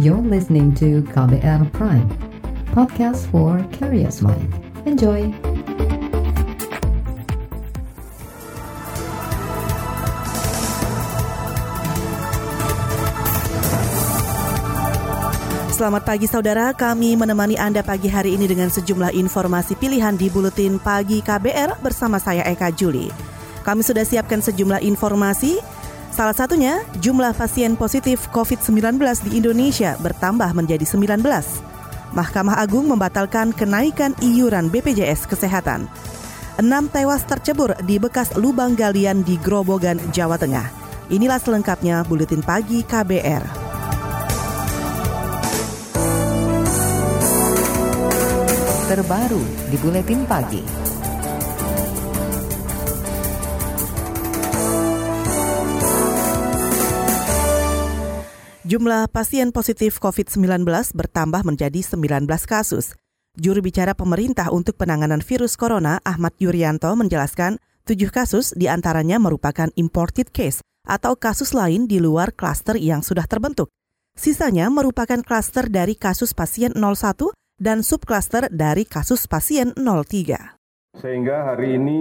You're listening to KBR Prime, podcast for curious mind. Enjoy! Selamat pagi saudara, kami menemani Anda pagi hari ini dengan sejumlah informasi pilihan di Buletin Pagi KBR bersama saya Eka Juli. Kami sudah siapkan sejumlah informasi, Salah satunya, jumlah pasien positif COVID-19 di Indonesia bertambah menjadi 19. Mahkamah Agung membatalkan kenaikan iuran BPJS Kesehatan. Enam tewas tercebur di bekas lubang galian di Grobogan, Jawa Tengah. Inilah selengkapnya Buletin Pagi KBR. Terbaru di Buletin Pagi. Jumlah pasien positif COVID-19 bertambah menjadi 19 kasus. Juru bicara pemerintah untuk penanganan virus corona Ahmad Yuryanto menjelaskan tujuh kasus di antaranya merupakan imported case atau kasus lain di luar klaster yang sudah terbentuk. Sisanya merupakan klaster dari kasus pasien 01 dan subklaster dari kasus pasien 03. Sehingga hari ini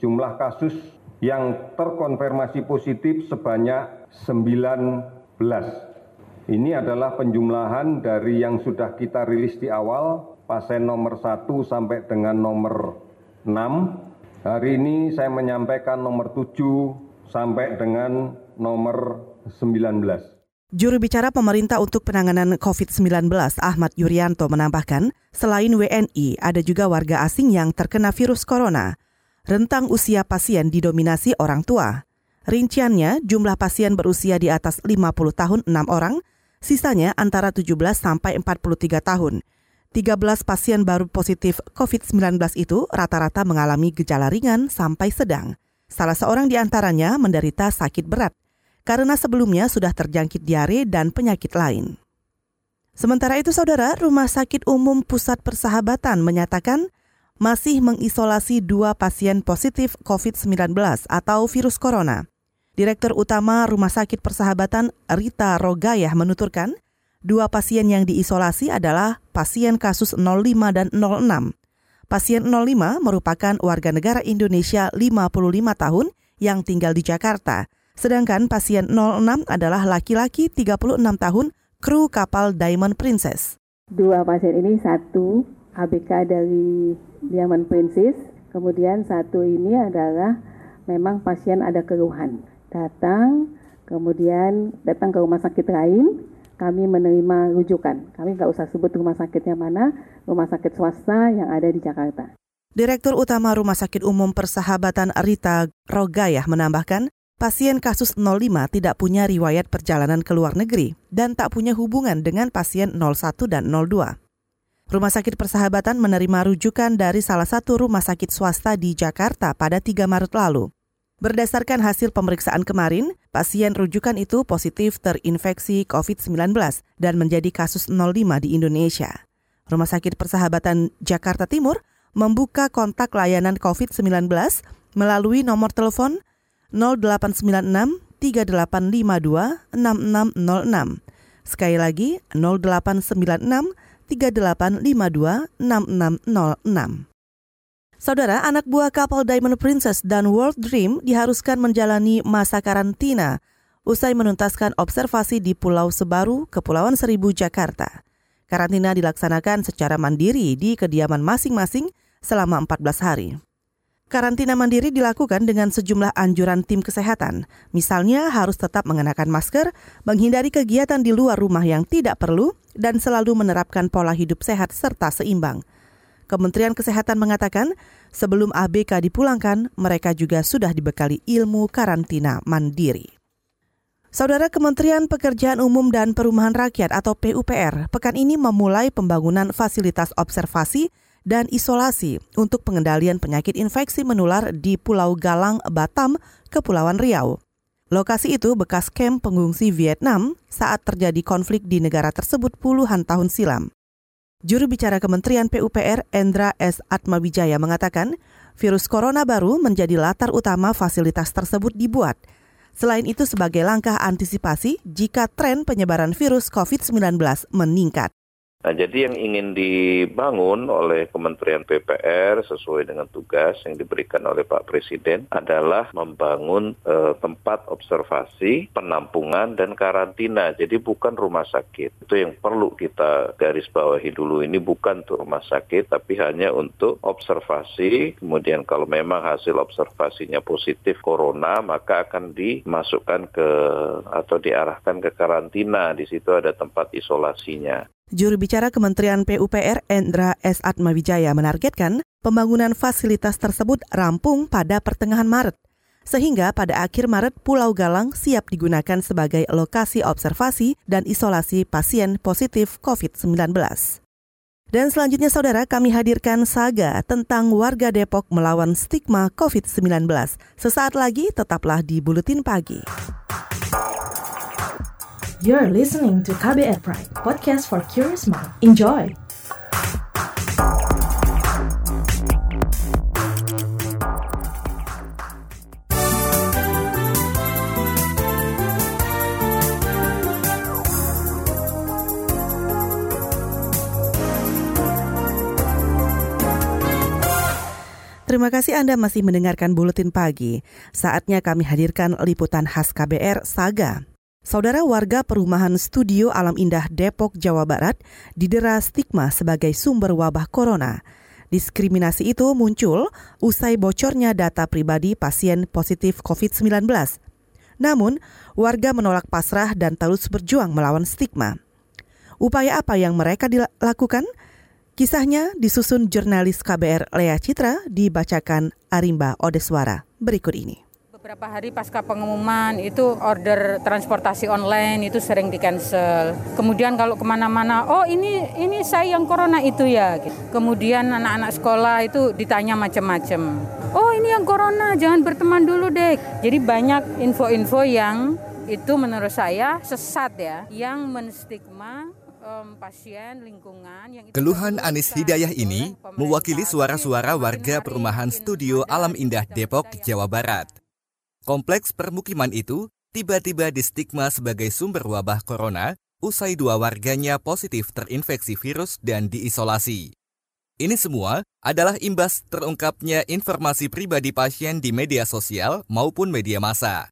jumlah kasus yang terkonfirmasi positif sebanyak 19 ini adalah penjumlahan dari yang sudah kita rilis di awal, pasien nomor 1 sampai dengan nomor 6. Hari ini saya menyampaikan nomor 7 sampai dengan nomor 19. Juru bicara pemerintah untuk penanganan COVID-19 Ahmad Yuryanto menambahkan, selain WNI, ada juga warga asing yang terkena virus corona. Rentang usia pasien didominasi orang tua. Rinciannya, jumlah pasien berusia di atas 50 tahun 6 orang, Sisanya antara 17 sampai 43 tahun. 13 pasien baru positif COVID-19 itu rata-rata mengalami gejala ringan sampai sedang. Salah seorang di antaranya menderita sakit berat karena sebelumnya sudah terjangkit diare dan penyakit lain. Sementara itu, saudara, Rumah Sakit Umum Pusat Persahabatan menyatakan masih mengisolasi dua pasien positif COVID-19 atau virus corona. Direktur Utama Rumah Sakit Persahabatan Rita Rogayah menuturkan, dua pasien yang diisolasi adalah pasien kasus 05 dan 06. Pasien 05 merupakan warga negara Indonesia 55 tahun yang tinggal di Jakarta, sedangkan pasien 06 adalah laki-laki 36 tahun kru kapal Diamond Princess. Dua pasien ini satu ABK dari Diamond Princess, kemudian satu ini adalah memang pasien ada keluhan datang, kemudian datang ke rumah sakit lain, kami menerima rujukan. Kami nggak usah sebut rumah sakitnya mana, rumah sakit swasta yang ada di Jakarta. Direktur Utama Rumah Sakit Umum Persahabatan Rita Rogayah menambahkan, pasien kasus 05 tidak punya riwayat perjalanan ke luar negeri dan tak punya hubungan dengan pasien 01 dan 02. Rumah Sakit Persahabatan menerima rujukan dari salah satu rumah sakit swasta di Jakarta pada 3 Maret lalu. Berdasarkan hasil pemeriksaan kemarin, pasien rujukan itu positif terinfeksi COVID-19 dan menjadi kasus 05 di Indonesia. Rumah Sakit Persahabatan Jakarta Timur membuka kontak layanan COVID-19 melalui nomor telepon 0896 3852 6606. Sekali lagi 0896 3852 6606. Saudara, anak buah kapal Diamond Princess dan World Dream diharuskan menjalani masa karantina usai menuntaskan observasi di Pulau Sebaru, Kepulauan Seribu, Jakarta. Karantina dilaksanakan secara mandiri di kediaman masing-masing selama 14 hari. Karantina mandiri dilakukan dengan sejumlah anjuran tim kesehatan. Misalnya harus tetap mengenakan masker, menghindari kegiatan di luar rumah yang tidak perlu, dan selalu menerapkan pola hidup sehat serta seimbang. Kementerian Kesehatan mengatakan sebelum ABK dipulangkan, mereka juga sudah dibekali ilmu karantina mandiri. Saudara Kementerian Pekerjaan Umum dan Perumahan Rakyat atau PUPR pekan ini memulai pembangunan fasilitas observasi dan isolasi untuk pengendalian penyakit infeksi menular di Pulau Galang, Batam, Kepulauan Riau. Lokasi itu bekas kamp pengungsi Vietnam saat terjadi konflik di negara tersebut puluhan tahun silam. Juru bicara Kementerian PUPR Endra S. Atmawijaya mengatakan, virus corona baru menjadi latar utama fasilitas tersebut dibuat. Selain itu sebagai langkah antisipasi jika tren penyebaran virus COVID-19 meningkat. Nah, jadi yang ingin dibangun oleh Kementerian PPR sesuai dengan tugas yang diberikan oleh Pak Presiden adalah membangun eh, tempat observasi, penampungan, dan karantina. Jadi bukan rumah sakit. Itu yang perlu kita garis bawahi dulu. Ini bukan untuk rumah sakit, tapi hanya untuk observasi. Kemudian kalau memang hasil observasinya positif corona, maka akan dimasukkan ke atau diarahkan ke karantina. Di situ ada tempat isolasinya. Juru bicara Kementerian PUPR Endra S. Atmawijaya menargetkan pembangunan fasilitas tersebut rampung pada pertengahan Maret. Sehingga pada akhir Maret Pulau Galang siap digunakan sebagai lokasi observasi dan isolasi pasien positif COVID-19. Dan selanjutnya saudara kami hadirkan saga tentang warga Depok melawan stigma COVID-19. Sesaat lagi tetaplah di Buletin Pagi. You're listening to KBR Pride, podcast for curious mind. Enjoy! Terima kasih Anda masih mendengarkan Buletin Pagi. Saatnya kami hadirkan liputan khas KBR Saga. Saudara warga perumahan Studio Alam Indah Depok, Jawa Barat didera stigma sebagai sumber wabah corona. Diskriminasi itu muncul usai bocornya data pribadi pasien positif COVID-19. Namun, warga menolak pasrah dan terus berjuang melawan stigma. Upaya apa yang mereka dilakukan? Kisahnya disusun jurnalis KBR Lea Citra dibacakan Arimba Odeswara berikut ini. Beberapa hari pasca pengumuman itu order transportasi online itu sering di cancel. Kemudian kalau ke mana-mana, oh ini ini saya yang corona itu ya. Kemudian anak-anak sekolah itu ditanya macam-macam. Oh ini yang corona, jangan berteman dulu deh. Jadi banyak info-info yang itu menurut saya sesat ya, yang menstigma pasien lingkungan yang Keluhan Anis Hidayah ini mewakili suara-suara warga perumahan Studio Alam Indah Depok, Jawa Barat. Kompleks permukiman itu tiba-tiba distigma sebagai sumber wabah corona usai dua warganya positif terinfeksi virus dan diisolasi. Ini semua adalah imbas terungkapnya informasi pribadi pasien di media sosial maupun media massa.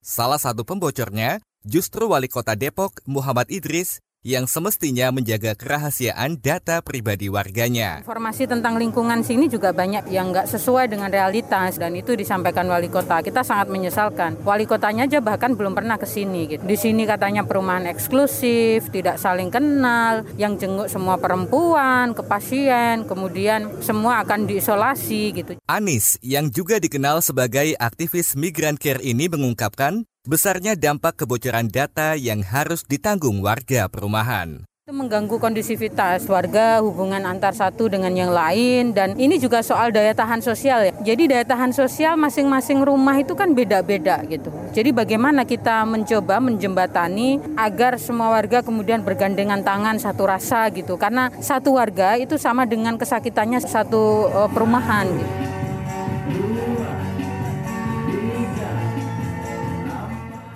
Salah satu pembocornya justru Wali Kota Depok Muhammad Idris yang semestinya menjaga kerahasiaan data pribadi warganya. Informasi tentang lingkungan sini juga banyak yang nggak sesuai dengan realitas dan itu disampaikan wali kota. Kita sangat menyesalkan. Wali kotanya aja bahkan belum pernah ke sini. Gitu. Di sini katanya perumahan eksklusif, tidak saling kenal, yang jenguk semua perempuan ke pasien, kemudian semua akan diisolasi gitu. Anis yang juga dikenal sebagai aktivis migran care ini mengungkapkan besarnya dampak kebocoran data yang harus ditanggung warga perumahan. Itu mengganggu kondisivitas warga, hubungan antar satu dengan yang lain, dan ini juga soal daya tahan sosial ya. Jadi daya tahan sosial masing-masing rumah itu kan beda-beda gitu. Jadi bagaimana kita mencoba menjembatani agar semua warga kemudian bergandengan tangan satu rasa gitu. Karena satu warga itu sama dengan kesakitannya satu uh, perumahan gitu.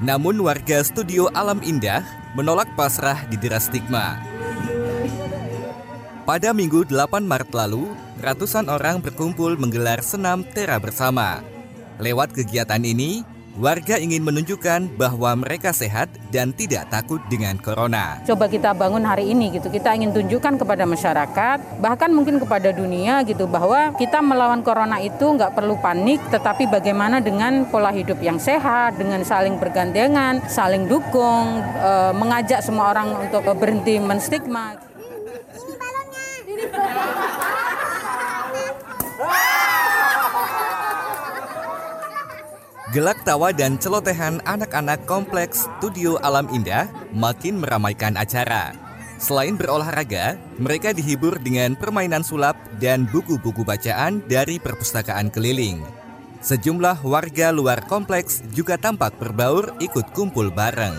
Namun warga studio Alam Indah menolak pasrah di dera stigma. Pada Minggu 8 Maret lalu, ratusan orang berkumpul menggelar senam tera bersama. Lewat kegiatan ini, Warga ingin menunjukkan bahwa mereka sehat dan tidak takut dengan corona. Coba kita bangun hari ini gitu. Kita ingin tunjukkan kepada masyarakat, bahkan mungkin kepada dunia gitu bahwa kita melawan corona itu nggak perlu panik, tetapi bagaimana dengan pola hidup yang sehat, dengan saling bergandengan, saling dukung, e, mengajak semua orang untuk berhenti menstigma. Ini balonnya. Ini balonnya. Gelak tawa dan celotehan anak-anak kompleks Studio Alam Indah makin meramaikan acara. Selain berolahraga, mereka dihibur dengan permainan sulap dan buku-buku bacaan dari perpustakaan keliling. Sejumlah warga luar kompleks juga tampak berbaur ikut kumpul bareng.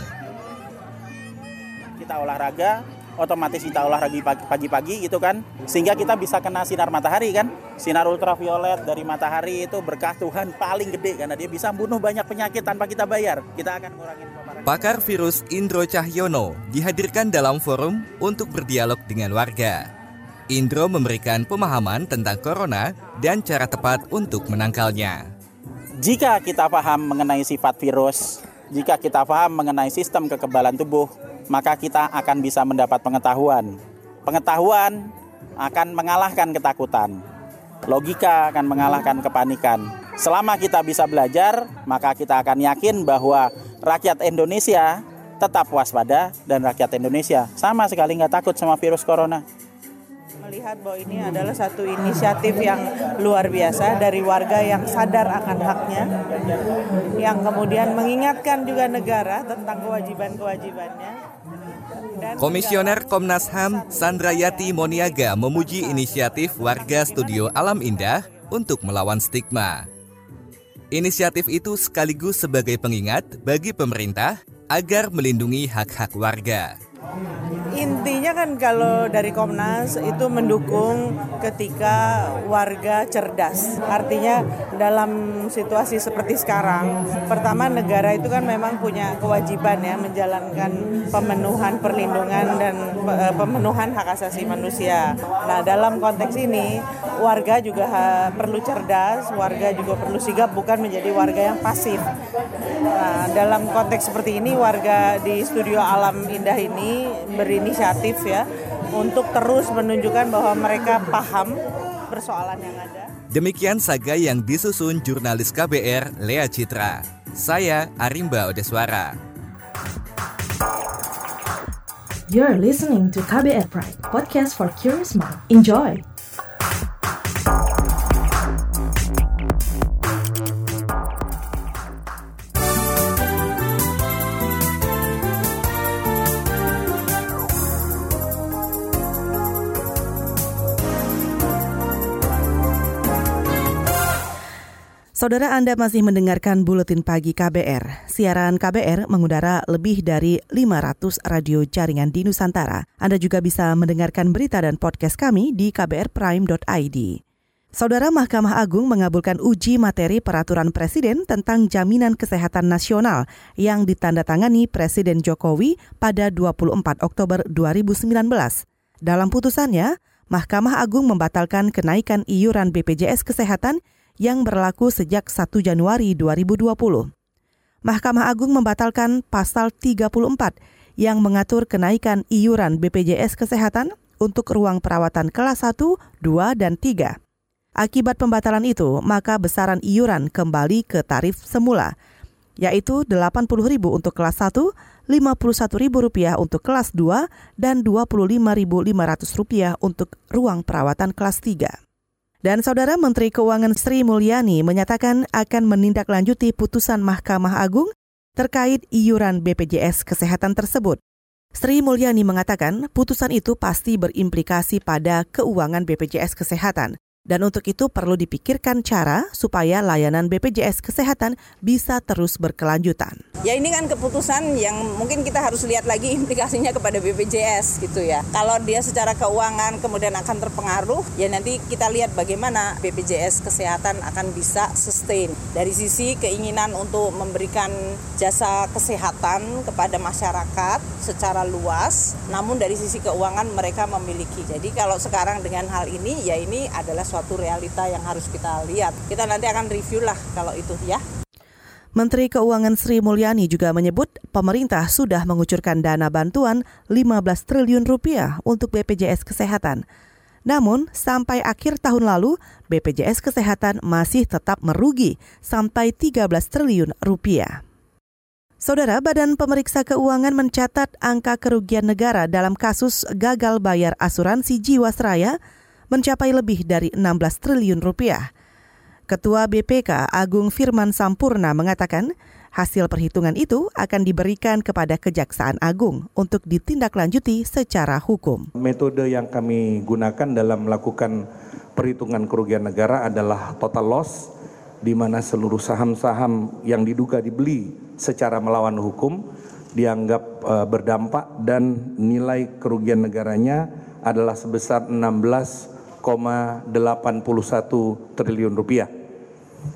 Kita olahraga, otomatis kita olahraga pagi-pagi gitu kan. Sehingga kita bisa kena sinar matahari kan. Sinar ultraviolet dari matahari itu berkah Tuhan paling gede karena dia bisa bunuh banyak penyakit tanpa kita bayar. Kita akan ngurangin paparan Pakar virus Indro Cahyono dihadirkan dalam forum untuk berdialog dengan warga. Indro memberikan pemahaman tentang corona dan cara tepat untuk menangkalnya. Jika kita paham mengenai sifat virus, jika kita paham mengenai sistem kekebalan tubuh, maka kita akan bisa mendapat pengetahuan. Pengetahuan akan mengalahkan ketakutan. Logika akan mengalahkan kepanikan. Selama kita bisa belajar, maka kita akan yakin bahwa rakyat Indonesia tetap waspada dan rakyat Indonesia sama sekali nggak takut sama virus corona melihat bahwa ini adalah satu inisiatif yang luar biasa dari warga yang sadar akan haknya, yang kemudian mengingatkan juga negara tentang kewajiban-kewajibannya. Komisioner Komnas HAM Sandra Yati Moniaga memuji inisiatif warga Studio Alam Indah untuk melawan stigma. Inisiatif itu sekaligus sebagai pengingat bagi pemerintah agar melindungi hak-hak warga intinya kan kalau dari Komnas itu mendukung ketika warga cerdas. Artinya dalam situasi seperti sekarang, pertama negara itu kan memang punya kewajiban ya menjalankan pemenuhan perlindungan dan eh, pemenuhan hak asasi manusia. Nah, dalam konteks ini warga juga perlu cerdas, warga juga perlu sigap bukan menjadi warga yang pasif. Nah, dalam konteks seperti ini warga di Studio Alam Indah ini berinisiatif inisiatif ya untuk terus menunjukkan bahwa mereka paham persoalan yang ada. Demikian saga yang disusun jurnalis KBR Lea Citra. Saya Arimba Odeswara. You're listening to KBR Pride, podcast for curious mind. Enjoy! Saudara Anda masih mendengarkan Buletin Pagi KBR. Siaran KBR mengudara lebih dari 500 radio jaringan di Nusantara. Anda juga bisa mendengarkan berita dan podcast kami di kbrprime.id. Saudara Mahkamah Agung mengabulkan uji materi peraturan Presiden tentang jaminan kesehatan nasional yang ditandatangani Presiden Jokowi pada 24 Oktober 2019. Dalam putusannya, Mahkamah Agung membatalkan kenaikan iuran BPJS Kesehatan yang berlaku sejak 1 Januari 2020. Mahkamah Agung membatalkan pasal 34 yang mengatur kenaikan iuran BPJS Kesehatan untuk ruang perawatan kelas 1, 2, dan 3. Akibat pembatalan itu, maka besaran iuran kembali ke tarif semula, yaitu Rp80.000 untuk kelas 1, Rp51.000 untuk kelas 2, dan Rp25.500 untuk ruang perawatan kelas 3. Dan Saudara Menteri Keuangan Sri Mulyani menyatakan akan menindaklanjuti putusan Mahkamah Agung terkait iuran BPJS Kesehatan tersebut. Sri Mulyani mengatakan putusan itu pasti berimplikasi pada keuangan BPJS Kesehatan. Dan untuk itu perlu dipikirkan cara supaya layanan BPJS Kesehatan bisa terus berkelanjutan. Ya ini kan keputusan yang mungkin kita harus lihat lagi implikasinya kepada BPJS gitu ya. Kalau dia secara keuangan kemudian akan terpengaruh, ya nanti kita lihat bagaimana BPJS Kesehatan akan bisa sustain. Dari sisi keinginan untuk memberikan jasa kesehatan kepada masyarakat secara luas, namun dari sisi keuangan mereka memiliki. Jadi kalau sekarang dengan hal ini, ya ini adalah suatu realita yang harus kita lihat. Kita nanti akan review lah kalau itu ya. Menteri Keuangan Sri Mulyani juga menyebut pemerintah sudah mengucurkan dana bantuan 15 triliun rupiah untuk BPJS Kesehatan. Namun, sampai akhir tahun lalu, BPJS Kesehatan masih tetap merugi sampai 13 triliun rupiah. Saudara Badan Pemeriksa Keuangan mencatat angka kerugian negara dalam kasus gagal bayar asuransi Jiwasraya mencapai lebih dari 16 triliun rupiah. Ketua BPK Agung Firman Sampurna mengatakan hasil perhitungan itu akan diberikan kepada Kejaksaan Agung untuk ditindaklanjuti secara hukum. Metode yang kami gunakan dalam melakukan perhitungan kerugian negara adalah total loss di mana seluruh saham-saham yang diduga dibeli secara melawan hukum dianggap uh, berdampak dan nilai kerugian negaranya adalah sebesar 16,81 triliun rupiah.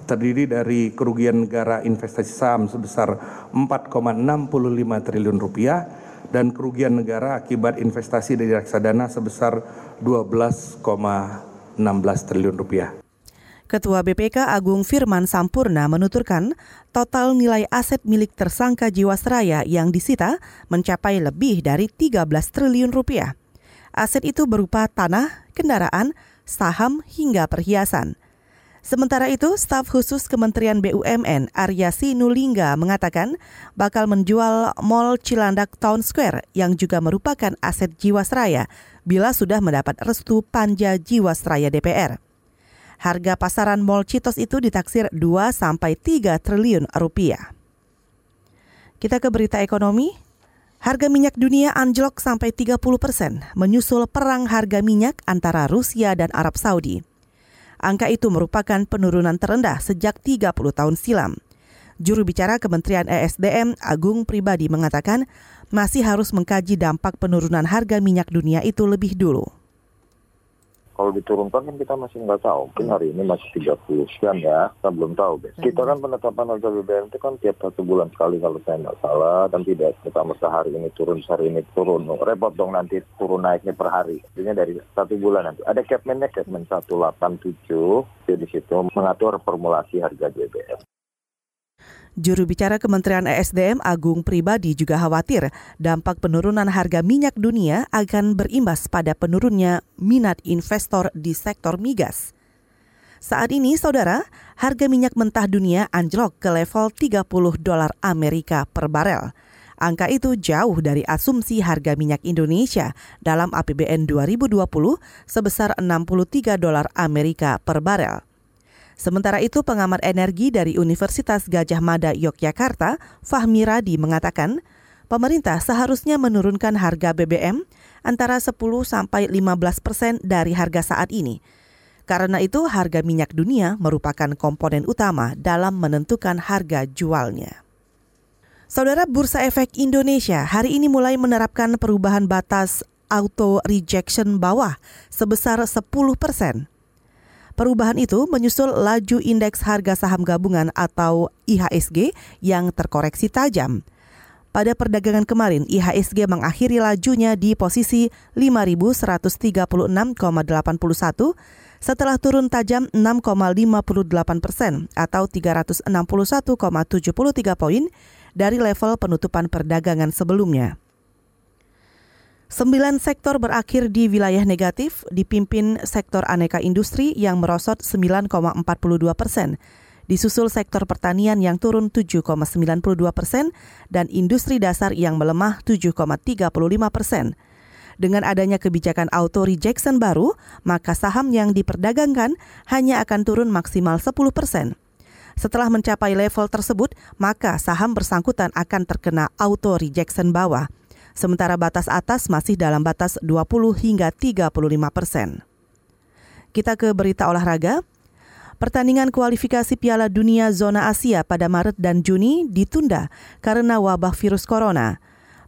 Terdiri dari kerugian negara investasi saham sebesar 4,65 triliun rupiah dan kerugian negara akibat investasi dari reksadana sebesar 12,16 triliun rupiah. Ketua BPK Agung Firman Sampurna menuturkan total nilai aset milik tersangka Jiwasraya yang disita mencapai lebih dari 13 triliun rupiah. Aset itu berupa tanah, kendaraan, saham hingga perhiasan. Sementara itu, staf khusus Kementerian BUMN Arya Sinulinga mengatakan bakal menjual Mall Cilandak Town Square yang juga merupakan aset Jiwasraya bila sudah mendapat restu Panja Jiwasraya DPR. Harga pasaran Mall Citos itu ditaksir 2 sampai 3 triliun rupiah. Kita ke berita ekonomi. Harga minyak dunia anjlok sampai 30 persen, menyusul perang harga minyak antara Rusia dan Arab Saudi. Angka itu merupakan penurunan terendah sejak 30 tahun silam. Juru bicara Kementerian ESDM Agung Pribadi mengatakan masih harus mengkaji dampak penurunan harga minyak dunia itu lebih dulu. Kalau diturunkan kan kita masih nggak tahu. Mungkin hari ini masih 30 sekian ya. Kita belum tahu. Guys. Kita kan penetapan harga BBM itu kan tiap satu bulan sekali kalau saya nggak salah. Dan tidak kita mesti hari ini turun, hari ini turun. Repot dong nanti turun naiknya per hari. Artinya dari satu bulan nanti. Ada capman-nya, capman 187. Jadi di situ mengatur formulasi harga BBM. Juru bicara Kementerian ESDM Agung Pribadi juga khawatir dampak penurunan harga minyak dunia akan berimbas pada penurunnya minat investor di sektor migas. Saat ini, saudara, harga minyak mentah dunia anjlok ke level 30 dolar Amerika per barel. Angka itu jauh dari asumsi harga minyak Indonesia dalam APBN 2020 sebesar 63 dolar Amerika per barel. Sementara itu, pengamat energi dari Universitas Gajah Mada Yogyakarta, Fahmi Radi mengatakan, pemerintah seharusnya menurunkan harga BBM antara 10 sampai 15 persen dari harga saat ini. Karena itu, harga minyak dunia merupakan komponen utama dalam menentukan harga jualnya. Saudara Bursa Efek Indonesia hari ini mulai menerapkan perubahan batas auto rejection bawah sebesar 10 persen. Perubahan itu menyusul laju indeks harga saham gabungan atau IHSG yang terkoreksi tajam. Pada perdagangan kemarin, IHSG mengakhiri lajunya di posisi 5.136,81 setelah turun tajam 6,58 persen atau 361,73 poin dari level penutupan perdagangan sebelumnya. Sembilan sektor berakhir di wilayah negatif, dipimpin sektor aneka industri yang merosot 9,42 persen, disusul sektor pertanian yang turun 7,92 persen, dan industri dasar yang melemah 7,35 persen. Dengan adanya kebijakan auto rejection baru, maka saham yang diperdagangkan hanya akan turun maksimal 10 persen. Setelah mencapai level tersebut, maka saham bersangkutan akan terkena auto rejection bawah sementara batas atas masih dalam batas 20 hingga 35 persen. Kita ke berita olahraga. Pertandingan kualifikasi Piala Dunia Zona Asia pada Maret dan Juni ditunda karena wabah virus corona.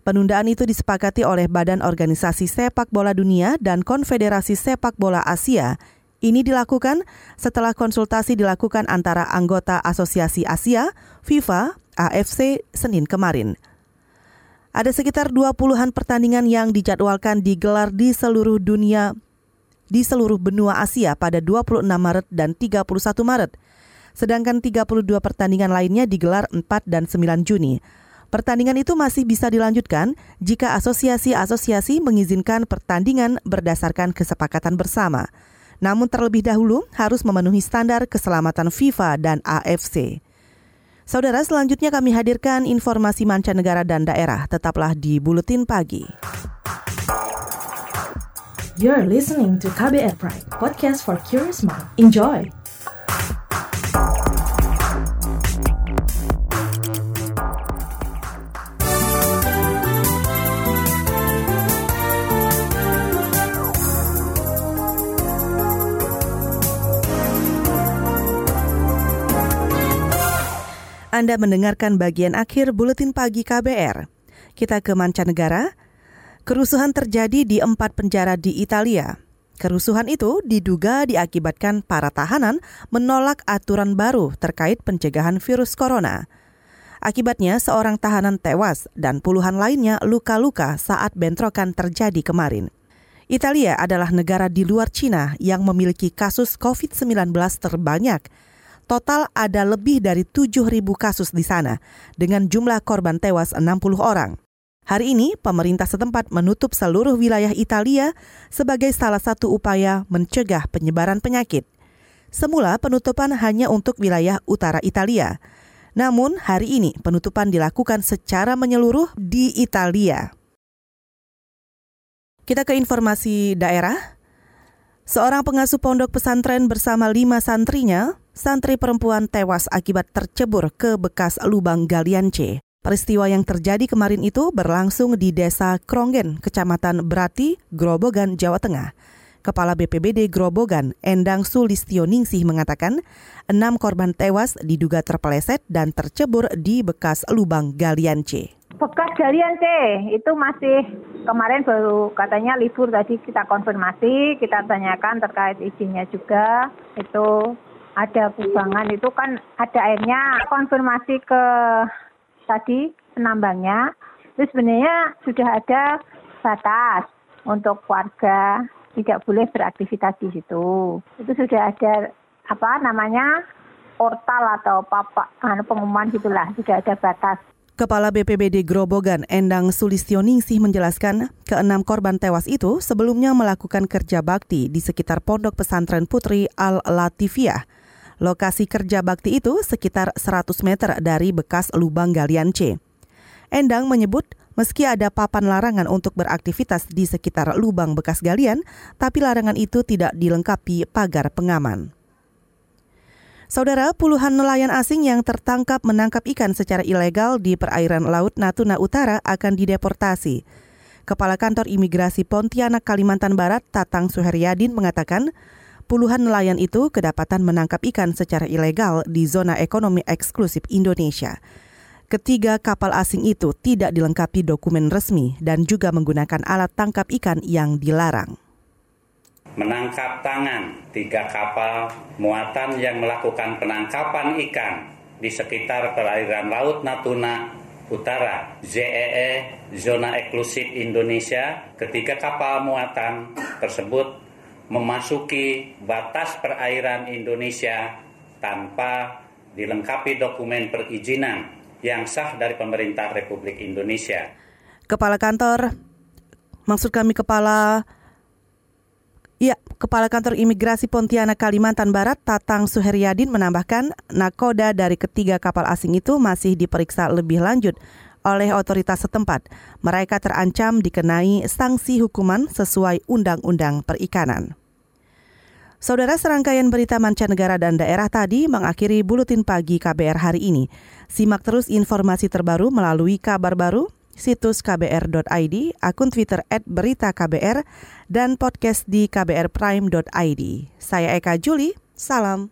Penundaan itu disepakati oleh Badan Organisasi Sepak Bola Dunia dan Konfederasi Sepak Bola Asia. Ini dilakukan setelah konsultasi dilakukan antara anggota Asosiasi Asia, FIFA, AFC, Senin kemarin. Ada sekitar 20-an pertandingan yang dijadwalkan digelar di seluruh dunia di seluruh benua Asia pada 26 Maret dan 31 Maret. Sedangkan 32 pertandingan lainnya digelar 4 dan 9 Juni. Pertandingan itu masih bisa dilanjutkan jika asosiasi-asosiasi mengizinkan pertandingan berdasarkan kesepakatan bersama. Namun terlebih dahulu harus memenuhi standar keselamatan FIFA dan AFC. Saudara, selanjutnya kami hadirkan informasi mancanegara dan daerah. Tetaplah di Buletin Pagi. You're listening to KBR Pride, podcast for curious mind. Enjoy! Anda mendengarkan bagian akhir Buletin Pagi KBR. Kita ke mancanegara. Kerusuhan terjadi di empat penjara di Italia. Kerusuhan itu diduga diakibatkan para tahanan menolak aturan baru terkait pencegahan virus corona. Akibatnya seorang tahanan tewas dan puluhan lainnya luka-luka saat bentrokan terjadi kemarin. Italia adalah negara di luar Cina yang memiliki kasus COVID-19 terbanyak. Total ada lebih dari 7.000 kasus di sana, dengan jumlah korban tewas 60 orang. Hari ini, pemerintah setempat menutup seluruh wilayah Italia sebagai salah satu upaya mencegah penyebaran penyakit. Semula penutupan hanya untuk wilayah utara Italia. Namun, hari ini penutupan dilakukan secara menyeluruh di Italia. Kita ke informasi daerah. Seorang pengasuh pondok pesantren bersama lima santrinya, santri perempuan tewas akibat tercebur ke bekas lubang galian C. Peristiwa yang terjadi kemarin itu berlangsung di Desa Kronggen, Kecamatan Berati, Grobogan, Jawa Tengah. Kepala BPBD Grobogan, Endang Sulistio Ningsih mengatakan, enam korban tewas diduga terpeleset dan tercebur di bekas lubang galian C. Bekas galian C itu masih kemarin baru katanya libur tadi kita konfirmasi, kita tanyakan terkait izinnya juga. Itu ada bubangan itu kan ada airnya konfirmasi ke tadi penambangnya. Itu sebenarnya sudah ada batas untuk warga tidak boleh beraktivitas di situ. Itu sudah ada apa namanya portal atau papak anu, pengumuman gitulah, sudah ada batas. Kepala BPBD Grobogan Endang Sulistioningsih menjelaskan, keenam korban tewas itu sebelumnya melakukan kerja bakti di sekitar pondok pesantren putri Al-Latifiyah. Lokasi kerja bakti itu sekitar 100 meter dari bekas lubang galian C. Endang menyebut meski ada papan larangan untuk beraktivitas di sekitar lubang bekas galian, tapi larangan itu tidak dilengkapi pagar pengaman. Saudara, puluhan nelayan asing yang tertangkap menangkap ikan secara ilegal di perairan Laut Natuna Utara akan dideportasi. Kepala Kantor Imigrasi Pontianak Kalimantan Barat, Tatang Suheryadin mengatakan, puluhan nelayan itu kedapatan menangkap ikan secara ilegal di zona ekonomi eksklusif Indonesia. Ketiga kapal asing itu tidak dilengkapi dokumen resmi dan juga menggunakan alat tangkap ikan yang dilarang menangkap tangan tiga kapal muatan yang melakukan penangkapan ikan di sekitar perairan Laut Natuna Utara ZEE e, Zona Eksklusif Indonesia ketiga kapal muatan tersebut memasuki batas perairan Indonesia tanpa dilengkapi dokumen perizinan yang sah dari pemerintah Republik Indonesia. Kepala kantor, maksud kami kepala Ya, Kepala Kantor Imigrasi Pontianak Kalimantan Barat Tatang Suheryadin menambahkan nakoda dari ketiga kapal asing itu masih diperiksa lebih lanjut oleh otoritas setempat. Mereka terancam dikenai sanksi hukuman sesuai Undang-Undang Perikanan. Saudara serangkaian berita mancanegara dan daerah tadi mengakhiri buletin pagi KBR hari ini. Simak terus informasi terbaru melalui kabar baru situs kbr.id, akun Twitter at berita KBR, dan podcast di kbrprime.id. Saya Eka Juli, salam.